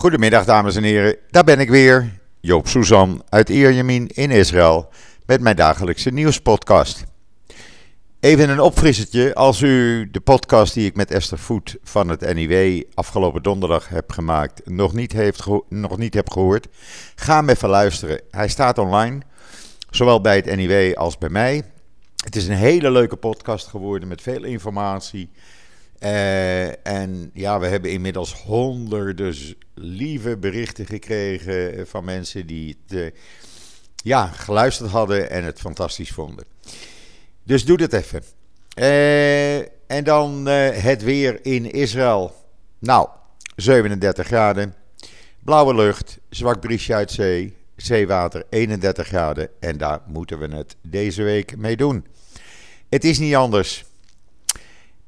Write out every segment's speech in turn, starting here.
Goedemiddag dames en heren, daar ben ik weer, Joop Suzan uit Ierjemien in Israël met mijn dagelijkse nieuwspodcast. Even een opfrissertje, als u de podcast die ik met Esther Voet van het NIW afgelopen donderdag heb gemaakt nog niet, heeft nog niet hebt gehoord, ga hem even luisteren. Hij staat online, zowel bij het NIW als bij mij. Het is een hele leuke podcast geworden met veel informatie uh, en ja, we hebben inmiddels honderden lieve berichten gekregen van mensen die het uh, ja, geluisterd hadden en het fantastisch vonden. Dus doe dat even. En dan het weer in Israël. Nou, 37 graden, blauwe lucht, zwak briesje uit zee, zeewater 31 graden. En daar moeten we het deze week mee doen. Het is niet anders.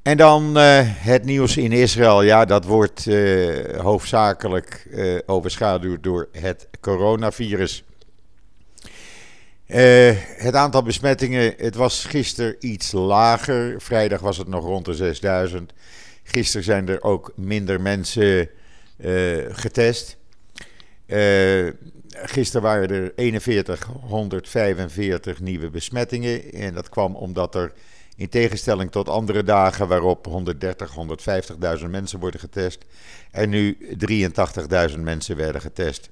En dan uh, het nieuws in Israël. Ja, dat wordt uh, hoofdzakelijk uh, overschaduwd door het coronavirus. het aantal besmettingen, het was gisteren iets lager. Vrijdag was het nog rond de 6000. Gisteren zijn er ook minder mensen getest. gisteren waren er 4145 nieuwe besmettingen. En dat kwam omdat er in tegenstelling tot andere dagen waarop 130, 150.000 mensen worden getest. En nu 83.000 mensen werden getest.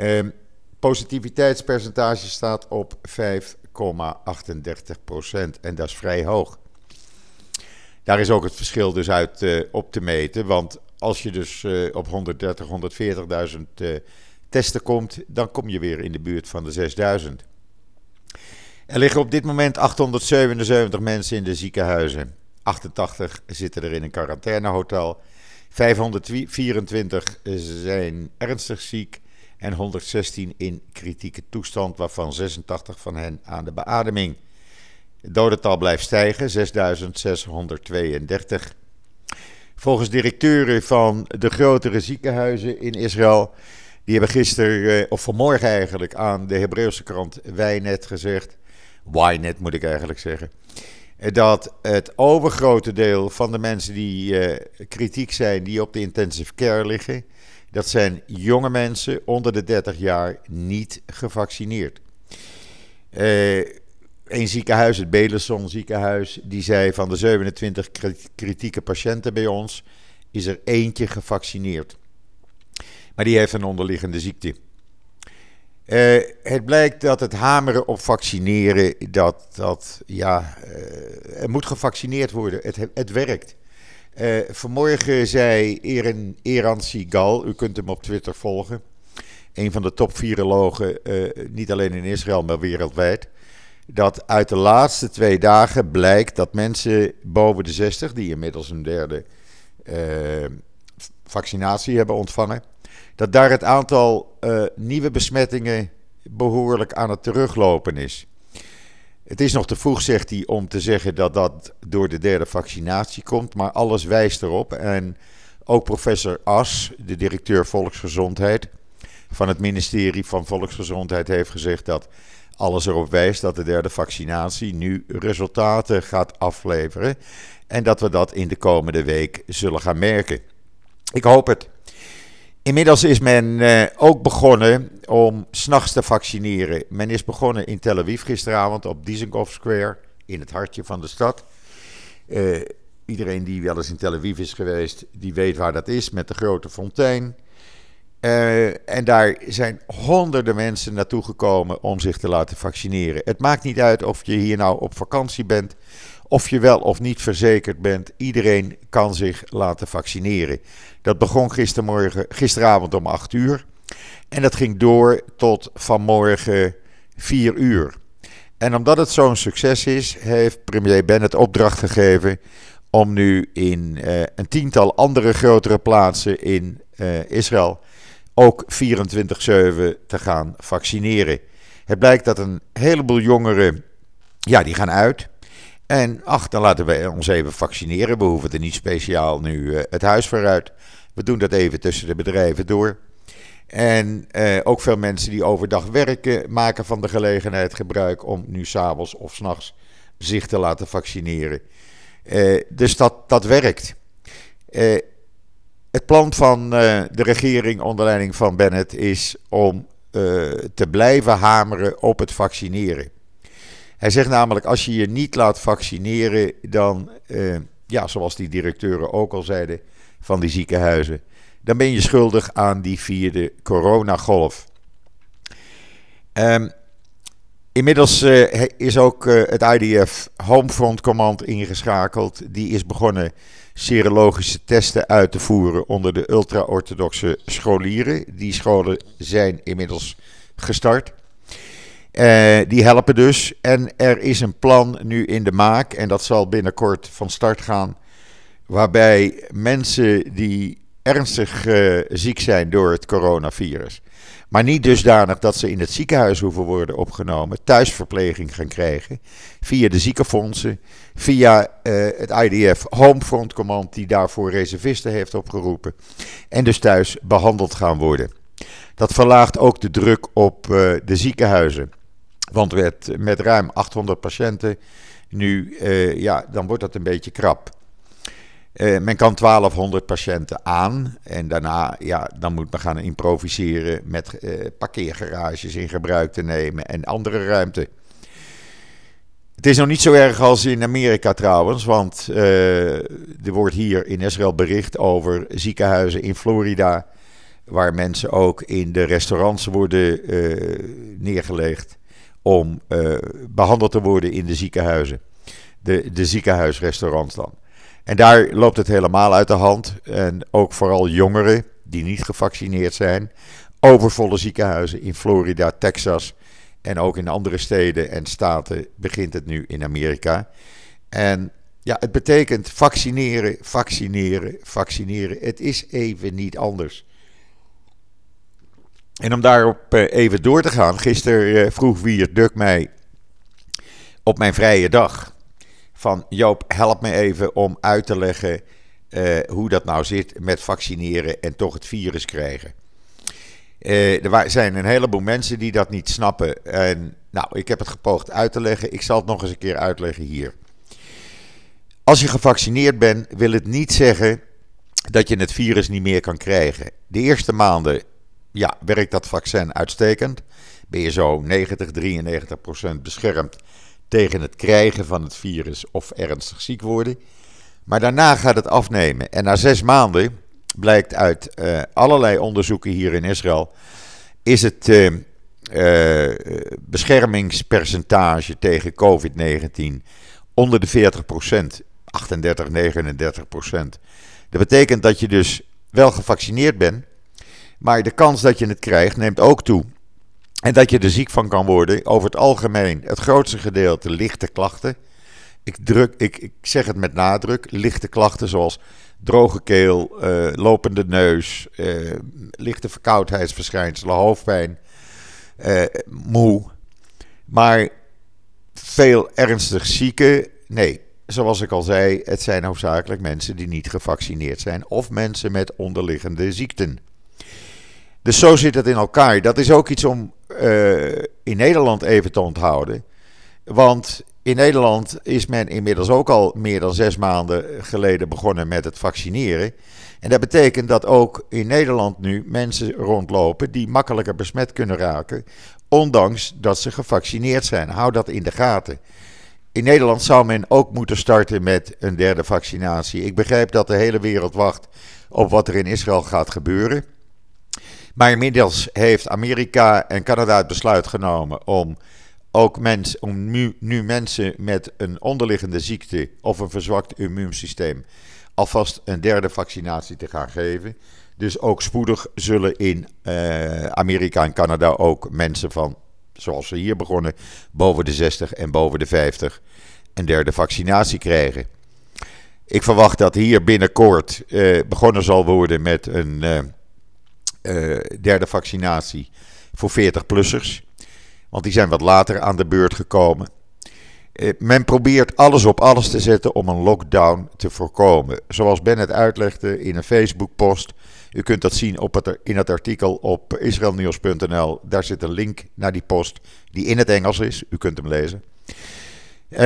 Um, positiviteitspercentage staat op 5,38 procent. En dat is vrij hoog. Daar is ook het verschil dus uit uh, op te meten. Want als je dus uh, op 130, 140.000 uh, testen komt, dan kom je weer in de buurt van de 6000. Er liggen op dit moment 877 mensen in de ziekenhuizen. 88 zitten er in een quarantainehotel. 524 zijn ernstig ziek en 116 in kritieke toestand, waarvan 86 van hen aan de beademing. Het dodental blijft stijgen, 6632. Volgens directeuren van de grotere ziekenhuizen in Israël, die hebben gisteren, eh, of vanmorgen eigenlijk, aan de Hebreeuwse krant Wijnet gezegd Ynet moet ik eigenlijk zeggen. Dat het overgrote deel van de mensen die uh, kritiek zijn, die op de intensive care liggen, dat zijn jonge mensen onder de 30 jaar niet gevaccineerd. Uh, een ziekenhuis, het Belenson ziekenhuis, die zei van de 27 kritieke patiënten bij ons is er eentje gevaccineerd. Maar die heeft een onderliggende ziekte. Uh, het blijkt dat het hameren op vaccineren, dat, dat ja, uh, er moet gevaccineerd worden. Het, het werkt. Uh, vanmorgen zei Eran, Eran Sigal, u kunt hem op Twitter volgen, een van de top virologen, niet alleen in Israël, maar wereldwijd, dat uit de laatste twee dagen blijkt dat mensen boven de 60, die inmiddels een derde vaccinatie hebben ontvangen, dat daar het aantal uh, nieuwe besmettingen behoorlijk aan het teruglopen is. Het is nog te vroeg, zegt hij, om te zeggen dat dat door de derde vaccinatie komt, maar alles wijst erop. En ook professor As, de directeur Volksgezondheid van het ministerie van Volksgezondheid, heeft gezegd dat alles erop wijst dat de derde vaccinatie nu resultaten gaat afleveren. En dat we dat in de komende week zullen gaan merken. Ik hoop het. Inmiddels is men uh, ook begonnen om s'nachts te vaccineren. Men is begonnen in Tel Aviv gisteravond op Dizengoff Square, in het hartje van de stad. Uh, iedereen die wel eens in Tel Aviv is geweest, die weet waar dat is, met de grote fontein. Uh, en daar zijn honderden mensen naartoe gekomen om zich te laten vaccineren. Het maakt niet uit of je hier nou op vakantie bent of je wel of niet verzekerd bent, iedereen kan zich laten vaccineren. Dat begon gistermorgen, gisteravond om 8 uur. En dat ging door tot vanmorgen 4 uur. En omdat het zo'n succes is, heeft premier Bennett opdracht gegeven om nu in uh, een tiental andere grotere plaatsen in uh, Israël ook 24-7 te gaan vaccineren. Het blijkt dat een heleboel jongeren, ja, die gaan uit. En ach, dan laten we ons even vaccineren. We hoeven er niet speciaal nu uh, het huis vooruit. We doen dat even tussen de bedrijven door. En uh, ook veel mensen die overdag werken, maken van de gelegenheid gebruik om nu s'avonds of s'nachts zich te laten vaccineren. Uh, dus dat, dat werkt. het plan van de regering onder leiding van Bennett is om te blijven hameren op het vaccineren. Hij zegt namelijk: als je je niet laat vaccineren, dan, ja, zoals die directeuren ook al zeiden van die ziekenhuizen, dan ben je schuldig aan die vierde coronagolf. Um, inmiddels uh, is ook uh, het IDF Homefront Command ingeschakeld. Die is begonnen serologische testen uit te voeren onder de ultra-orthodoxe scholieren. Die scholen zijn inmiddels gestart. Uh, die helpen dus. En er is een plan nu in de maak, en dat zal binnenkort van start gaan. Waarbij mensen die ernstig uh, ziek zijn door het coronavirus. Maar niet dusdanig dat ze in het ziekenhuis hoeven worden opgenomen, thuisverpleging gaan krijgen. Via de ziekenfondsen, via uh, het IDF Homefront Command, die daarvoor reservisten heeft opgeroepen. En dus thuis behandeld gaan worden. Dat verlaagt ook de druk op de ziekenhuizen. Want met, met ruim 800 patiënten nu, ja, dan wordt dat een beetje krap. Uh, men kan 1200 patiënten aan en daarna ja, dan moet men gaan improviseren met uh, parkeergarages in gebruik te nemen en andere ruimte. Het is nog niet zo erg als in Amerika trouwens, want er wordt hier in Israël bericht over ziekenhuizen in Florida, waar mensen ook in de restaurants worden neergelegd om behandeld te worden in de ziekenhuizen. De, de ziekenhuisrestaurants dan. En daar loopt het helemaal uit de hand. En ook vooral jongeren die niet gevaccineerd zijn. Overvolle ziekenhuizen in Florida, Texas en ook in andere steden en staten begint het nu in Amerika. En ja, het betekent vaccineren, vaccineren, vaccineren. Het is even niet anders. En om daarop eh, even door te gaan, gisteren eh, vroeg Wier Duk mij op mijn vrije dag van Joop, help me even om uit te leggen uh, hoe dat nou zit met vaccineren en toch het virus krijgen. Er zijn een heleboel mensen die dat niet snappen. En nou, ik heb het gepoogd uit te leggen. Ik zal het nog eens een keer uitleggen hier. Als je gevaccineerd bent, wil het niet zeggen dat je het virus niet meer kan krijgen. De eerste maanden ja, werkt dat vaccin uitstekend. Ben je zo 90, 93 procent beschermd tegen het krijgen van het virus of ernstig ziek worden. Maar daarna gaat het afnemen. En na zes maanden blijkt uit uh, allerlei onderzoeken hier in Israël, is het uh, uh, beschermingspercentage tegen COVID-19 onder de 40% 38, 39% Dat betekent dat je dus wel gevaccineerd bent, maar de kans dat je het krijgt neemt ook toe. En dat je er ziek van kan worden. Over het algemeen, het grootste gedeelte lichte klachten. Ik, druk, ik, ik zeg het met nadruk, lichte klachten zoals droge keel, uh, lopende neus, uh, lichte verkoudheidsverschijnselen, hoofdpijn, uh, moe. Maar veel ernstig zieken, nee. Zoals ik al zei, het zijn hoofdzakelijk mensen die niet gevaccineerd zijn of mensen met onderliggende ziekten. Dus zo zit het in elkaar. Dat is ook iets om uh, in Nederland even te onthouden. Want in Nederland is men inmiddels ook al meer dan zes maanden geleden begonnen met het vaccineren. En dat betekent dat ook in Nederland nu mensen rondlopen die makkelijker besmet kunnen raken, ondanks dat ze gevaccineerd zijn. Hou dat in de gaten. In Nederland zou men ook moeten starten met een derde vaccinatie. Ik begrijp dat de hele wereld wacht op wat er in Israël gaat gebeuren. Maar inmiddels heeft Amerika en Canada het besluit genomen om ook mens, om nu, nu mensen met een onderliggende ziekte of een verzwakt immuunsysteem alvast een derde vaccinatie te gaan geven. Dus ook spoedig zullen in uh, Amerika en Canada ook mensen van, zoals we hier begonnen, boven de 60 en boven de 50 een derde vaccinatie krijgen. Ik verwacht dat hier binnenkort uh, begonnen zal worden met een. Uh, derde vaccinatie voor 40-plussers. Want die zijn wat later aan de beurt gekomen. Uh, men probeert alles op alles te zetten om een lockdown te voorkomen. Zoals Ben het uitlegde in een Facebook-post. U kunt dat zien op het, in het artikel op israelnieuws.nl. Daar zit een link naar die post die in het Engels is. U kunt hem lezen. Uh,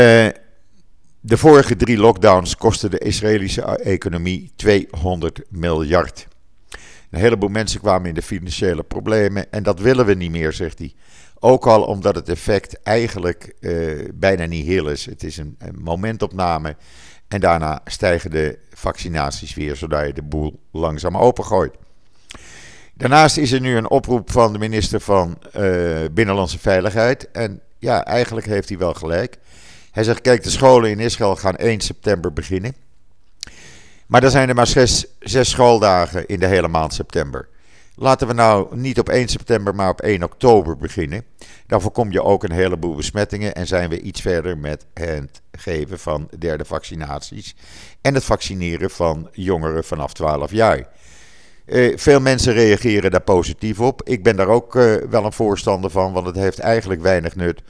de vorige drie lockdowns kosten de Israëlische economie 200 miljard. Een heleboel mensen kwamen in de financiële problemen en dat willen we niet meer, zegt hij. Ook al omdat het effect eigenlijk uh, bijna niet heel is. Het is een, momentopname en daarna stijgen de vaccinaties weer, zodat je de boel langzaam opengooit. Daarnaast is er nu een oproep van de minister van uh, Binnenlandse Veiligheid. En ja, eigenlijk heeft hij wel gelijk. Hij zegt: kijk, de scholen in Israël gaan 1 september beginnen. Maar er zijn er maar zes, zes schooldagen in de hele maand september. Laten we nou niet op 1 september, maar op 1 oktober beginnen. Dan voorkom je ook een heleboel besmettingen en zijn we iets verder met het geven van derde vaccinaties. En het vaccineren van jongeren vanaf 12 jaar. Uh, veel mensen reageren daar positief op. Ik ben daar ook uh, wel een voorstander van, want het heeft eigenlijk weinig nut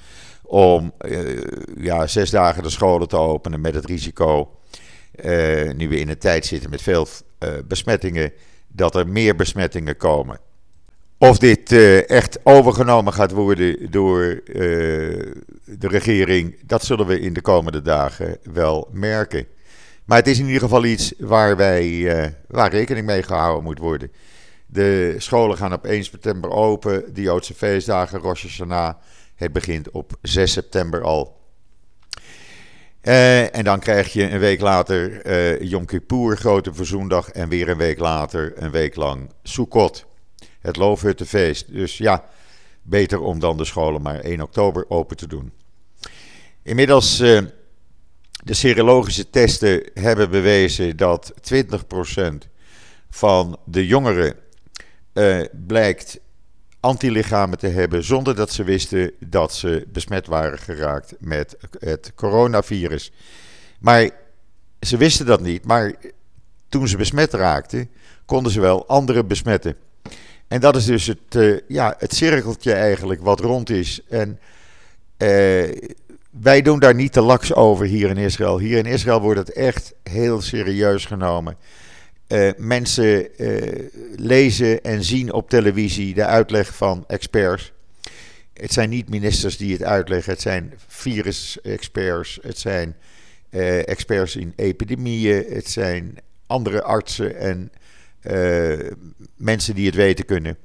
om uh, ja, zes dagen de scholen te openen met het risico, nu we in een tijd zitten met veel besmettingen, dat er meer besmettingen komen. Of dit echt overgenomen gaat worden door de regering, dat zullen we in de komende dagen wel merken. Maar het is in ieder geval iets waar, wij, waar rekening mee gehouden moet worden. De scholen gaan op 1 september open. De Joodse feestdagen, Rosh Hashanah, het begint op 6 september al. Uh, en dan krijg je een week later uh, Yom Kippur, Grote Verzoendag. En weer een week later, een week lang Sukkot, het Loofhuttenfeest. Dus ja, beter om dan de scholen maar 1 oktober open te doen. Inmiddels de serologische testen hebben bewezen dat 20% van de jongeren uh, blijkt antilichamen te hebben zonder dat ze wisten dat ze besmet waren geraakt met het coronavirus. Maar ze wisten dat niet, maar toen ze besmet raakten, konden ze wel anderen besmetten. En dat is dus het, uh, ja, het cirkeltje eigenlijk wat rond is. En uh, wij doen daar niet te laks over hier in Israël. Hier in Israël wordt het echt heel serieus genomen. Uh, mensen uh, lezen en zien op televisie de uitleg van experts. Het zijn niet ministers die het uitleggen, het zijn virus-experts, het zijn uh, experts in epidemieën, het zijn andere artsen en mensen die het weten kunnen.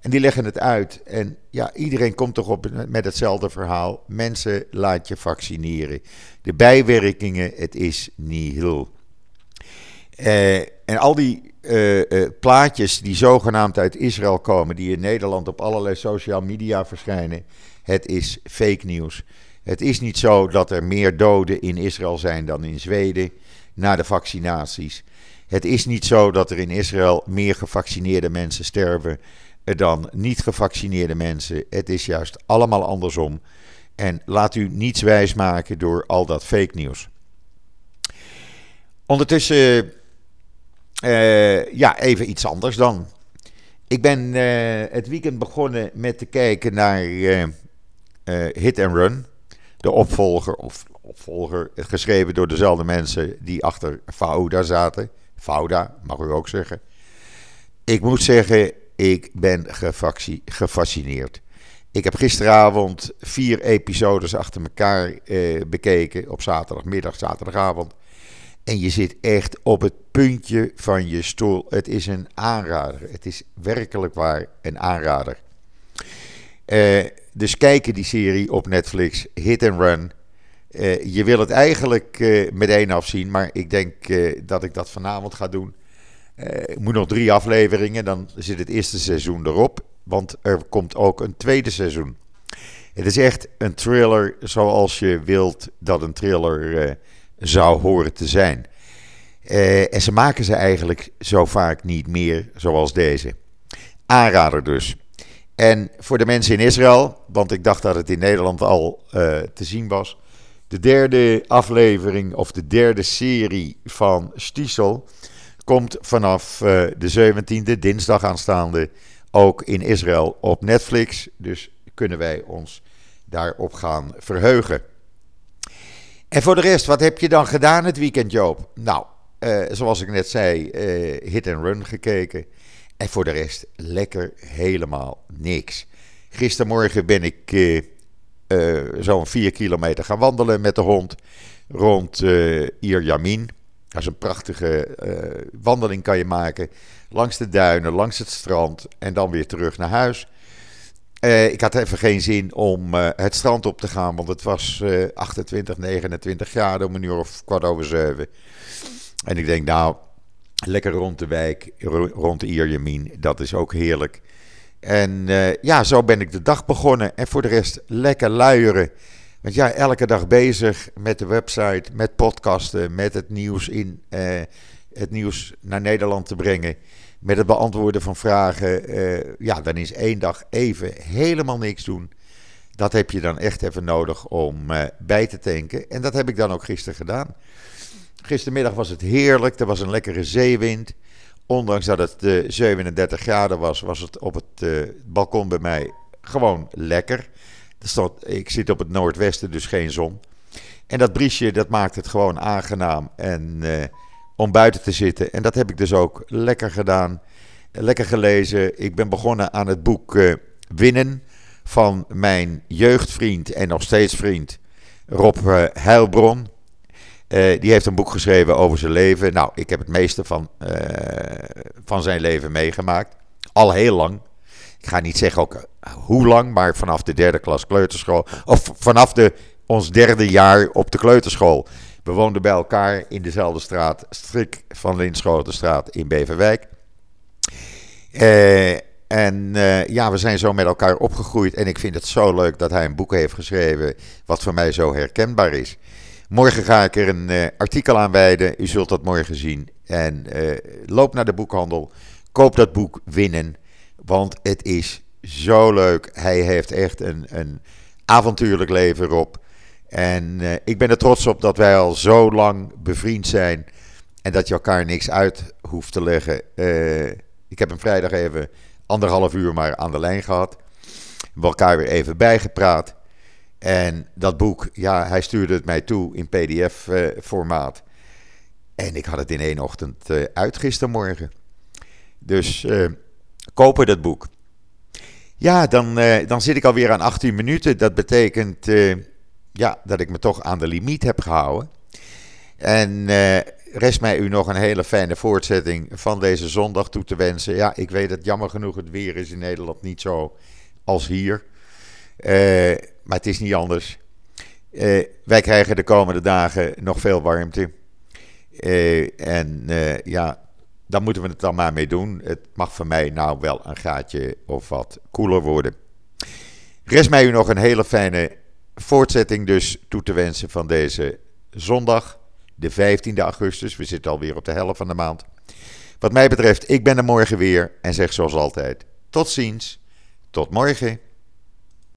En die leggen het uit. En ja, iedereen komt toch op met hetzelfde verhaal. Mensen, laat je vaccineren. De bijwerkingen, het is nihil. Uh, en al die uh, uh, plaatjes die zogenaamd uit Israël komen, die in Nederland op allerlei social media verschijnen, het is fake nieuws. Het is niet zo dat er meer doden in Israël zijn dan in Zweden na de vaccinaties. Het is niet zo dat er in Israël meer gevaccineerde mensen sterven dan niet gevaccineerde mensen. Het is juist allemaal andersom. En laat u niets wijsmaken door al dat fake nieuws. Ondertussen, uh, ja, even iets anders dan. Ik ben uh, het weekend begonnen met te kijken naar uh, Hit and Run. De opvolger, of opvolger, geschreven door dezelfde mensen die achter Fauda zaten. Fauda, mag u ook zeggen. Ik moet zeggen, ik ben gefascineerd. Ik heb gisteravond vier episodes achter elkaar eh, bekeken. Op zaterdagmiddag, zaterdagavond. En je zit echt op het puntje van je stoel. Het is een aanrader. Het is werkelijk waar een aanrader. Uh, dus kijken die serie op Netflix, Hit and Run. Uh, je wil het eigenlijk uh, meteen afzien, maar ik denk dat ik dat vanavond ga doen. Uh, moet nog drie afleveringen, dan zit het eerste seizoen erop. Want er komt ook een tweede seizoen. Het is echt een thriller zoals je wilt dat een thriller zou horen te zijn. Uh, en ze maken ze eigenlijk zo vaak niet meer zoals deze. Aanrader dus. En voor de mensen in Israël, want ik dacht dat het in Nederland al te zien was. De derde aflevering of de derde serie van Stiesel komt vanaf uh, de 17e, dinsdag aanstaande, ook in Israël op Netflix. Dus kunnen wij ons daarop gaan verheugen. En voor de rest, wat heb je dan gedaan het weekend, Joop? Nou, uh, zoals ik net zei, uh, hit and run gekeken. En voor de rest, lekker helemaal niks. Gistermorgen ben ik zo'n 4 kilometer gaan wandelen met de hond rond Yamin. Dat is een prachtige wandeling kan je maken. Langs de duinen, langs het strand en dan weer terug naar huis. Ik had even geen zin om het strand op te gaan, want het was 28, 29 graden om een uur of kwart over zeven. En ik denk, nou, lekker rond de wijk, rond Ierjemien, dat is ook heerlijk. En ja, zo ben ik de dag begonnen. En voor de rest lekker luieren. Want ja, elke dag bezig met de website, met podcasten, met het nieuws, in, het nieuws naar Nederland te brengen. Met het beantwoorden van vragen. Uh, ja, dan is één dag even helemaal niks doen. Dat heb je dan echt even nodig om bij te tanken. En dat heb ik dan ook gisteren gedaan. Gistermiddag was het heerlijk. Er was een lekkere zeewind. Ondanks dat het uh, eh, 37 graden was, was het op het balkon bij mij gewoon lekker. Stond, ik zit op het noordwesten, dus geen zon. En dat briesje, dat maakt het gewoon aangenaam en, om buiten te zitten. En dat heb ik dus ook lekker gedaan. Lekker gelezen. Ik ben begonnen aan het boek Winnen van mijn jeugdvriend en nog steeds vriend Rob Heilbron. Uh, die heeft een boek geschreven over zijn leven. Nou, ik heb het meeste van, uh, van zijn leven meegemaakt. Al heel lang. Ik ga niet zeggen ook uh, hoe lang, maar vanaf de derde klas kleuterschool. Of vanaf de, ons derde jaar op de kleuterschool. We woonden bij elkaar in dezelfde straat, Strik van Linschotenstraat in Beverwijk. en ja, we zijn zo met elkaar opgegroeid. En ik vind het zo leuk dat hij een boek heeft geschreven. wat voor mij zo herkenbaar is. Morgen ga ik er een uh, artikel aan wijden. U zult dat morgen zien. En uh, loop naar de boekhandel. Koop dat boek Winnen. Want het is zo leuk. Hij heeft echt een, een avontuurlijk leven erop. En uh, ik ben er trots op dat wij al zo lang bevriend zijn. En dat je elkaar niks uit hoeft te leggen. ik heb hem vrijdag even anderhalf uur maar aan de lijn gehad. We elkaar weer even bijgepraat. En dat boek, ja, hij stuurde het mij toe in PDF-formaat. en ik had het in één ochtend uit gistermorgen. Dus kopen dat boek. Ja, dan, dan zit ik alweer aan 18 minuten. Dat betekent ja, dat ik me toch aan de limiet heb gehouden. En rest mij u nog een hele fijne voortzetting van deze zondag toe te wensen. Ja, ik weet dat jammer genoeg het weer is in Nederland niet zo als hier. Uh, maar het is niet anders. Uh, wij krijgen de komende dagen nog veel warmte. En ja, daar moeten we het dan maar mee doen. Het mag voor mij nou wel een gaatje of wat koeler worden. Rest mij u nog een hele fijne voortzetting dus toe te wensen van deze zondag, de 15e augustus. We zitten alweer op de helft van de maand. Wat mij betreft, ik ben er morgen weer en zeg zoals altijd: tot ziens, tot morgen.